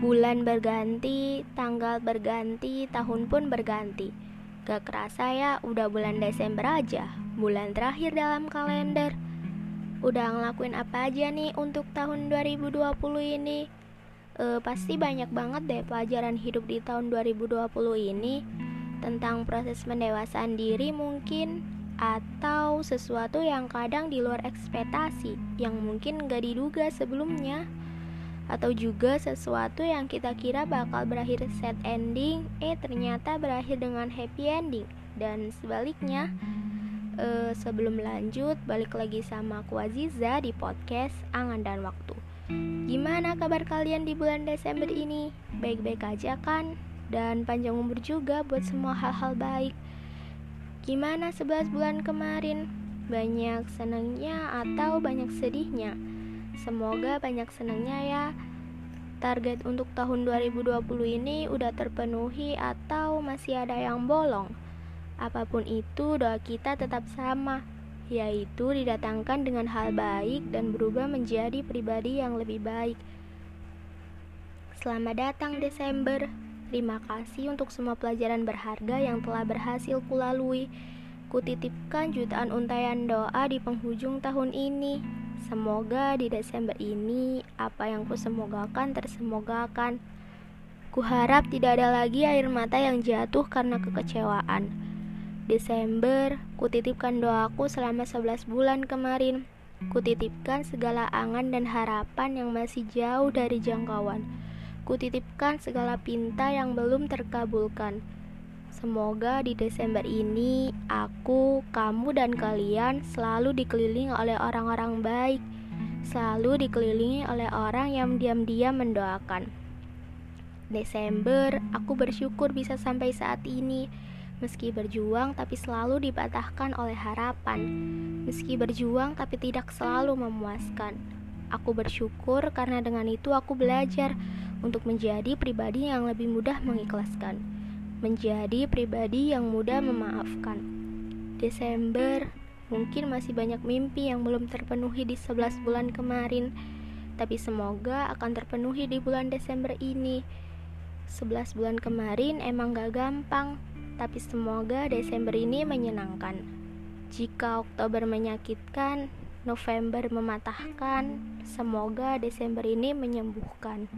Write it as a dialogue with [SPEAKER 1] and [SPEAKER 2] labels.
[SPEAKER 1] Bulan berganti, tanggal berganti, tahun pun berganti. Gak kerasa ya, udah bulan Desember aja, bulan terakhir dalam kalender. Udah ngelakuin apa aja nih untuk tahun 2020 ini? E, pasti banyak banget deh pelajaran hidup di tahun 2020 ini tentang proses pendewasaan diri mungkin atau sesuatu yang kadang di luar ekspektasi yang mungkin gak diduga sebelumnya atau juga sesuatu yang kita kira bakal berakhir sad ending, eh ternyata berakhir dengan happy ending. Dan sebaliknya, eh, sebelum lanjut, balik lagi sama aku Aziza di podcast Angan dan Waktu. Gimana kabar kalian di bulan Desember ini? Baik-baik aja kan? Dan panjang umur juga buat semua hal-hal baik. Gimana 11 bulan kemarin? Banyak senangnya atau banyak sedihnya? Semoga banyak senangnya ya. Target untuk tahun 2020 ini udah terpenuhi atau masih ada yang bolong. Apa pun itu, doa kita tetap sama, yaitu didatangkan dengan hal baik dan berubah menjadi pribadi yang lebih baik. Selamat datang Desember. Terima kasih untuk semua pelajaran berharga yang telah berhasil kulalui. Kutitipkan jutaan untayan doa di penghujung tahun ini. Semoga di Desember ini apa yang kusemogakan tersemogakan. Kuharap tidak ada lagi air mata yang jatuh karena kekecewaan. Desember, kutitipkan doaku selama 11 bulan kemarin. Kutitipkan segala angan dan harapan yang masih jauh dari jangkauan. Kutitipkan segala pinta yang belum terkabulkan. Semoga di Desember ini aku, kamu, dan kalian selalu dikelilingi oleh orang-orang baik, selalu dikelilingi oleh orang yang diam-diam mendoakan. Desember, aku bersyukur bisa sampai saat ini. Meski berjuang tapi selalu dipatahkan oleh harapan. Meski berjuang tapi tidak selalu memuaskan. Aku bersyukur karena dengan itu aku belajar untuk menjadi pribadi yang lebih mudah mengikhlaskan menjadi pribadi yang mudah memaafkan. Desember mungkin masih banyak mimpi yang belum terpenuhi di 11 bulan kemarin, tapi semoga akan terpenuhi di bulan Desember ini. 11 bulan kemarin emang gak gampang, tapi semoga Desember ini menyenangkan. Jika Oktober menyakitkan, November mematahkan, semoga Desember ini menyembuhkan.